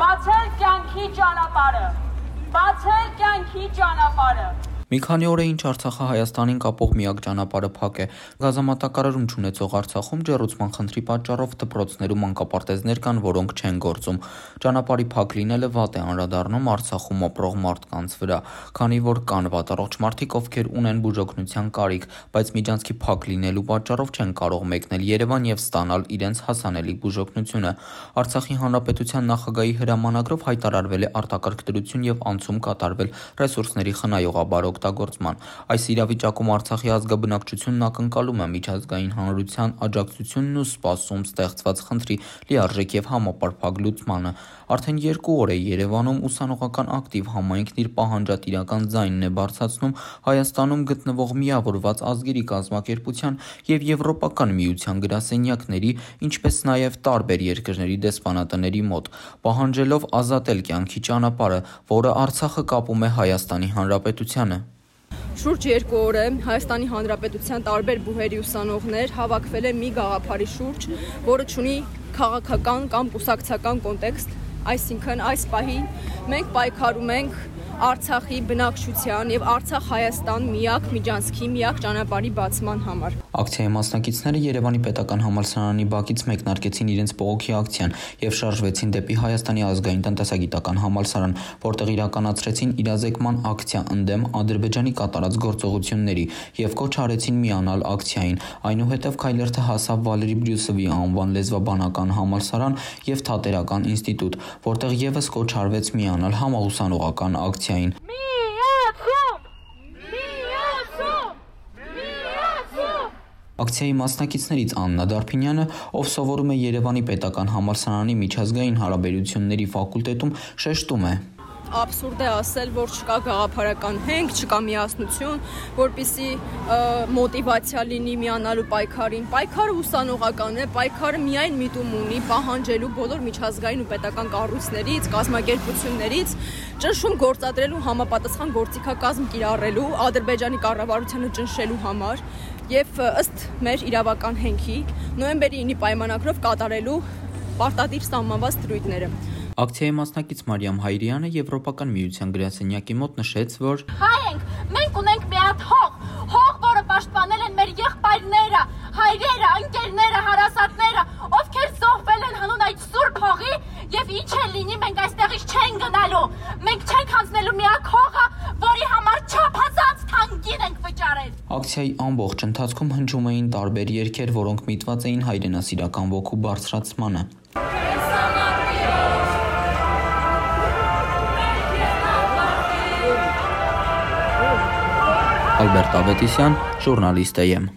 բացել կյանքի ճանապարհը, բացել կյանքի ճանապարհը։ Մի քանի օր է ինչ Արցախը Հայաստանին կապող միակ ճանապարհը փակ է։ Գազամատակարարում չունեցող Արցախում ջեռուցման խնդրի պատճառով դպրոցներում մանկապարտեզներ կան, որոնք չեն գործում։ Ճանապարհի փակ լինելը վատ է անդրադառնում Արցախում ապրող մարդկանց վրա, քանի որ կան վատառողջ մարդիկ, ովքեր ունեն բուժօգնության կարիք, բայց միջանցքի փակ լինելու պատճառով չեն կարող մեկնել Երևան եւ ստանալ իրենց հասանելի բուժօգնությունը։ Արցախի հանրապետության նախագահի հրամանագրով հայտարարվել է արտակարգ դրություն եւ անցում կատարվել ռեսուրսների խնայողաբար օգտագործման։ Այս իրավիճակում Արցախի ազգաբնակչությունն ակնկալում է միջազգային հանրության աջակցությունն ու սպասում ստեղծված խնդրի լիարժեք եւ համապարփակ լուծմանը։ Արդեն երկու օր է Երևանում ուսանողական ակտիվ համայնքն իր պահանջատիրական ձայնն է բարձրացնում Հայաստանում գտնվող միավորված ազգերի կազմակերպության եւ Եվրոպական միության գրասենյակների, ինչպես նաեւ տարբեր երկրների դեսպանատների մոտ, պահանջելով ազատել կյանքի ճանապարհը, որը Արցախը կապում է Հայաստանի Հանրապետությանը։ Շուրջ երկու օր է Հայաստանի Հանրապետության տարբեր բուհերի ուսանողներ հավաքվել են մի գաղափարի շուրջ, որը ունի քաղաքական կամ կուսակցական կոնտեքստ, այսինքն այս պահին մենք պայքարում ենք Արցախի բնակչության եւ Արցախ-Հայաստան միակ միջանցքի միակ ճանապարհի բացման համար։ Ակցիայի մասնակիցները Երևանի Պետական համալսարանի բակից մեկնարկեցին իրենց բողոքի ակցիան եւ շարժվեցին դեպի Հայաստանի ազգային տնտեսագիտական համալսարան, որտեղ իրականացրեցին իրազեկման ակցիա ընդդեմ Ադրբեջանի կատարած գործողությունների եւ կոչ արեցին միանալ ակցիային։ Այնուհետև քայլերթը հասավ Վալերի Բրյուսովի անվան լեզվաբանական համալսարան եւ Թատերական ինստիտուտ, որտեղ եւս կոչ արվեց միանալ համաուսանողական ակցիա ակցիային։! Ակցիայի մասնակիցներից Աննա Դարփինյանը, ով սովորում է Երևանի Պետական համալսարանի միջազգային հարաբերությունների ֆակուլտետում, շեշտում է աբսուրդ է ասել, որ չկա գաղափարական հենք, չկա միասնություն, որpիսի մոտիվացիա լինի միանալու պայքարին։ Պայքարը ուսանողական է, պայքարը միայն միտում ունի պահանջելու բոլոր միջազգային ու պետական կառույցներից, կազմակերպություններից ճնշում գործադրելու համապատասխան գործիքակազմ կիրառելու Ադրբեջանի կառավարությանը ճնշելու համար եւ ըստ մեր իրավական հենքի նոյեմբերի 9-ի պայմանագրով կատարելու պարտադիր սահմանված դրույթները։ Ակցիայի մասնակից Մարիամ Հայրյանը Եվրոպական միության գրասենյակի մոտ նշեց, որ հայ ենք, մենք ունենք մի հատ հող, հող, որը պաշտպանել են մեր եղբայրները, հայրերը, ընկերները, հարասատները, ովքեր զոհվել են հանուն այդ սուրբ հողի եւ ինչ էլ լինի, մենք այստեղից չեն գնալու։ Մենք չենք հանձնելու միակ հողը, որի համար չափազանց թանկին ենք վճարել։ Ակցիայի ամբողջ ընթացքում հնչում էին տարբեր երգեր, որոնք միտված էին հայրենասիրական ոգու բարձրացմանը։ Ալբերտ Ավետիսյան, ժուրնալիստ եմ։